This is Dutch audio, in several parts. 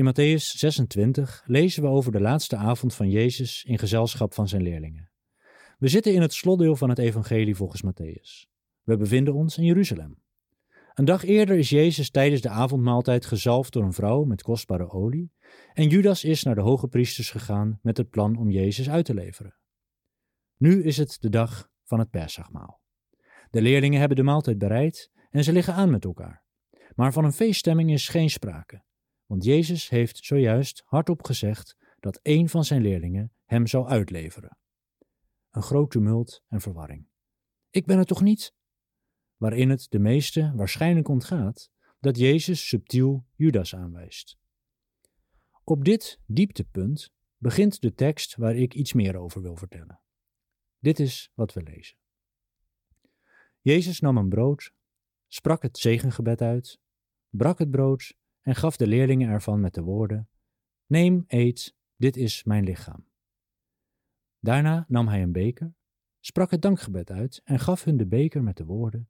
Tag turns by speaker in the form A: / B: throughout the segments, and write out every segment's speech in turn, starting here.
A: In Matthäus 26 lezen we over de laatste avond van Jezus in gezelschap van zijn leerlingen. We zitten in het slotdeel van het evangelie volgens Matthäus. We bevinden ons in Jeruzalem. Een dag eerder is Jezus tijdens de avondmaaltijd gezalfd door een vrouw met kostbare olie en Judas is naar de hoge priesters gegaan met het plan om Jezus uit te leveren. Nu is het de dag van het Pesachmaal. De leerlingen hebben de maaltijd bereid en ze liggen aan met elkaar. Maar van een feeststemming is geen sprake, want Jezus heeft zojuist hardop gezegd dat een van zijn leerlingen hem zou uitleveren. Een groot tumult en verwarring. Ik ben het toch niet? Waarin het de meesten waarschijnlijk ontgaat dat Jezus subtiel Judas aanwijst. Op dit dieptepunt begint de tekst waar ik iets meer over wil vertellen. Dit is wat we lezen. Jezus nam een brood, sprak het zegengebed uit, brak het brood en gaf de leerlingen ervan met de woorden: Neem, eet, dit is mijn lichaam. Daarna nam hij een beker, sprak het dankgebed uit en gaf hun de beker met de woorden: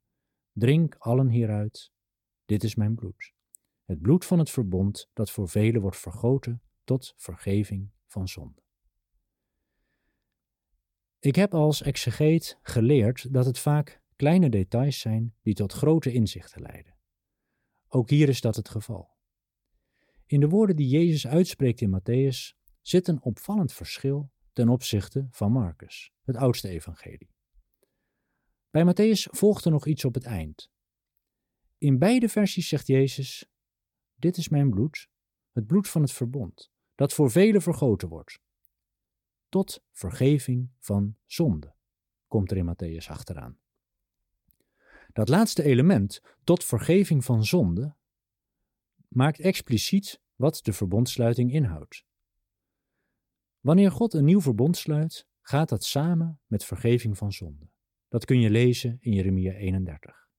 A: Drink allen hieruit, dit is mijn bloed. Het bloed van het verbond dat voor velen wordt vergoten tot vergeving van zonde. Ik heb als exegeet geleerd dat het vaak kleine details zijn die tot grote inzichten leiden. Ook hier is dat het geval. In de woorden die Jezus uitspreekt in Matthäus zit een opvallend verschil ten opzichte van Marcus, het oudste evangelie. Bij Matthäus volgt er nog iets op het eind. In beide versies zegt Jezus: Dit is mijn bloed, het bloed van het verbond, dat voor velen vergoten wordt. Tot vergeving van zonde, komt er in Matthäus achteraan. Dat laatste element, tot vergeving van zonde, maakt expliciet wat de verbondsluiting inhoudt. Wanneer God een nieuw verbond sluit, gaat dat samen met vergeving van zonde. Dat kun je lezen in Jeremia 31.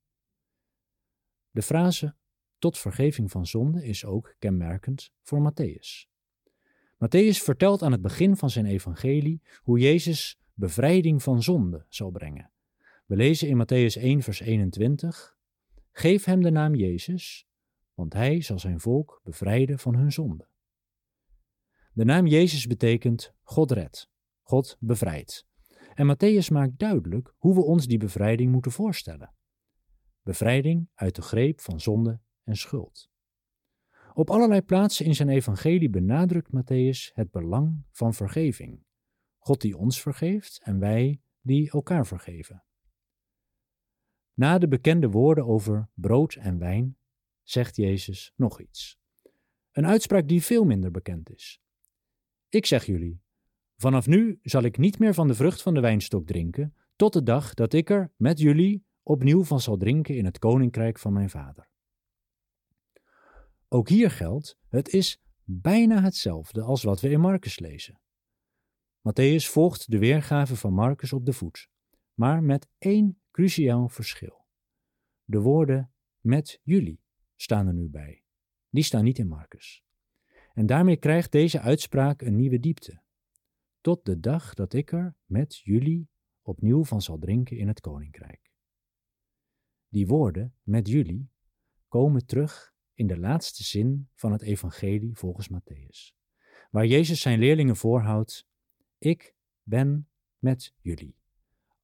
A: De frase tot vergeving van zonde is ook kenmerkend voor Matthäus. Matthäus vertelt aan het begin van zijn evangelie hoe Jezus bevrijding van zonde zal brengen. We lezen in Matthäus 1, vers 21: Geef hem de naam Jezus, want hij zal zijn volk bevrijden van hun zonde. De naam Jezus betekent God redt, God bevrijdt. En Matthäus maakt duidelijk hoe we ons die bevrijding moeten voorstellen. Bevrijding uit de greep van zonde en schuld. Op allerlei plaatsen in zijn evangelie benadrukt Matthäus het belang van vergeving. God die ons vergeeft en wij die elkaar vergeven. Na de bekende woorden over brood en wijn zegt Jezus nog iets. Een uitspraak die veel minder bekend is. Ik zeg jullie, vanaf nu zal ik niet meer van de vrucht van de wijnstok drinken, tot de dag dat ik er met jullie opnieuw van zal drinken in het koninkrijk van mijn vader. Ook hier geldt, het is bijna hetzelfde als wat we in Marcus lezen. Matthäus volgt de weergave van Marcus op de voet, maar met één cruciaal verschil. De woorden met jullie staan er nu bij. Die staan niet in Marcus. En daarmee krijgt deze uitspraak een nieuwe diepte. Tot de dag dat ik er met jullie opnieuw van zal drinken in het koninkrijk. Die woorden met jullie komen terug in de laatste zin van het evangelie volgens Matthäus, waar Jezus zijn leerlingen voorhoudt: Ik ben met jullie,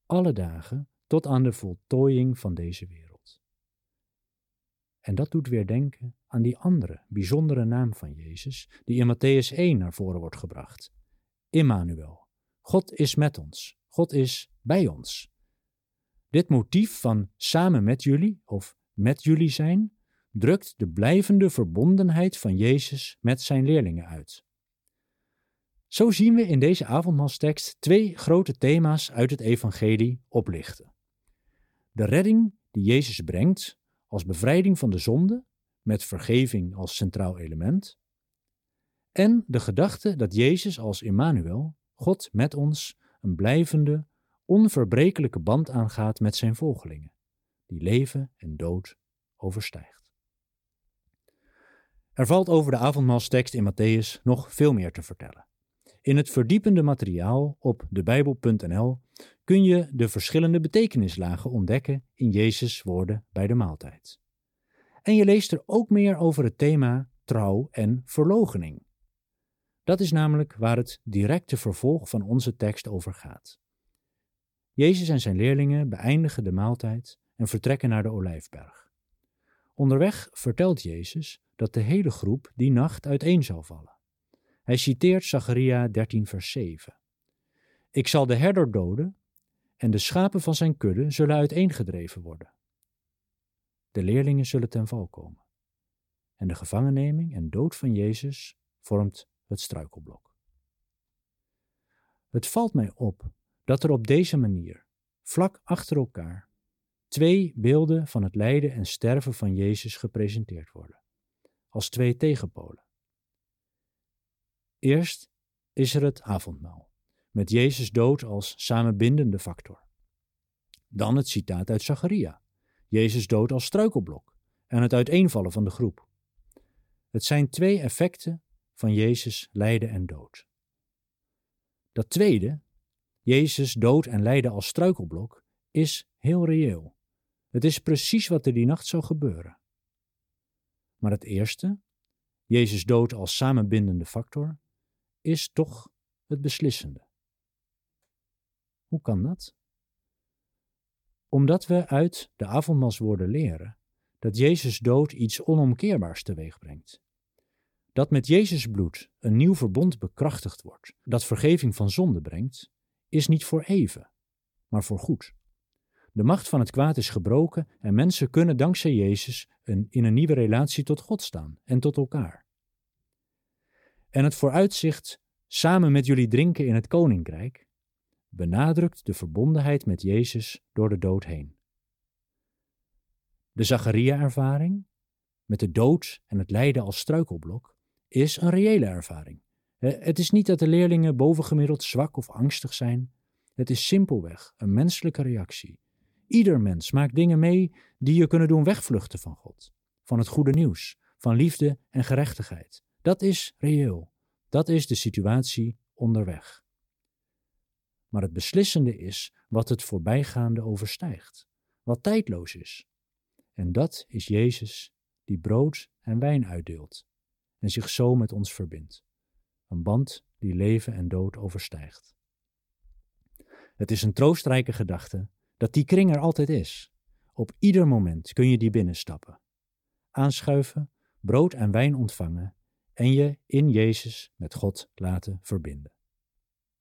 A: alle dagen tot aan de voltooiing van deze wereld. En dat doet weer denken aan die andere, bijzondere naam van Jezus, die in Matthäus 1 naar voren wordt gebracht. Immanuel. God is met ons. God is bij ons. Dit motief van samen met jullie of met jullie zijn drukt de blijvende verbondenheid van Jezus met zijn leerlingen uit. Zo zien we in deze avondmaalstekst twee grote thema's uit het evangelie oplichten. De redding die Jezus brengt als bevrijding van de zonde, met vergeving als centraal element, en de gedachte dat Jezus als Immanuel, God met ons, een blijvende, onverbrekelijke band aangaat met zijn volgelingen, die leven en dood overstijgt. Er valt over de avondmaalstekst in Matthäus nog veel meer te vertellen. In het verdiepende materiaal op debijbel.nl kun je de verschillende betekenislagen ontdekken in Jezus' woorden bij de maaltijd. En je leest er ook meer over het thema trouw en verloochening. Dat is namelijk waar het directe vervolg van onze tekst over gaat. Jezus en zijn leerlingen beëindigen de maaltijd en vertrekken naar de olijfberg. Onderweg vertelt Jezus dat de hele groep die nacht uiteen zal vallen. Hij citeert Zacharia 13 vers 7. Ik zal de herder doden en de schapen van zijn kudde zullen uiteengedreven worden. De leerlingen zullen ten val komen. En de gevangenneming en dood van Jezus vormt het struikelblok. Het valt mij op dat er op deze manier, vlak achter elkaar, twee beelden van het lijden en sterven van Jezus gepresenteerd worden, als twee tegenpolen. Eerst is er het avondmaal, met Jezus dood als samenbindende factor. Dan het citaat uit Zacharia, Jezus dood als struikelblok en het uiteenvallen van de groep. Het zijn twee effecten van Jezus lijden en dood. Dat tweede, Jezus dood en lijden als struikelblok, is heel reëel. Het is precies wat er die nacht zou gebeuren. Maar het eerste, Jezus dood als samenbindende factor, is toch het beslissende. Hoe kan dat? Omdat we uit de avondmaalswoorden leren dat Jezus dood iets onomkeerbaars teweeg brengt. Dat met Jezus bloed een nieuw verbond bekrachtigd wordt, dat vergeving van zonde brengt, is niet voor even, maar voor goed. De macht van het kwaad is gebroken en mensen kunnen dankzij Jezus een, in een nieuwe relatie tot God staan en tot elkaar. En het vooruitzicht samen met jullie drinken in het koninkrijk benadrukt de verbondenheid met Jezus door de dood heen. De Zacharia-ervaring, met de dood en het lijden als struikelblok, is een reële ervaring. Het is niet dat de leerlingen bovengemiddeld zwak of angstig zijn. Het is simpelweg een menselijke reactie. Ieder mens maakt dingen mee die je kunnen doen wegvluchten van God, van het goede nieuws, van liefde en gerechtigheid. Dat is reëel. Dat is de situatie onderweg. Maar het beslissende is wat het voorbijgaande overstijgt, wat tijdloos is. En dat is Jezus die brood en wijn uitdeelt en zich zo met ons verbindt. Een band die leven en dood overstijgt. Het is een troostrijke gedachte dat die kring er altijd is. Op ieder moment kun je die binnenstappen. Aanschuiven, brood en wijn ontvangen en je in Jezus met God laten verbinden.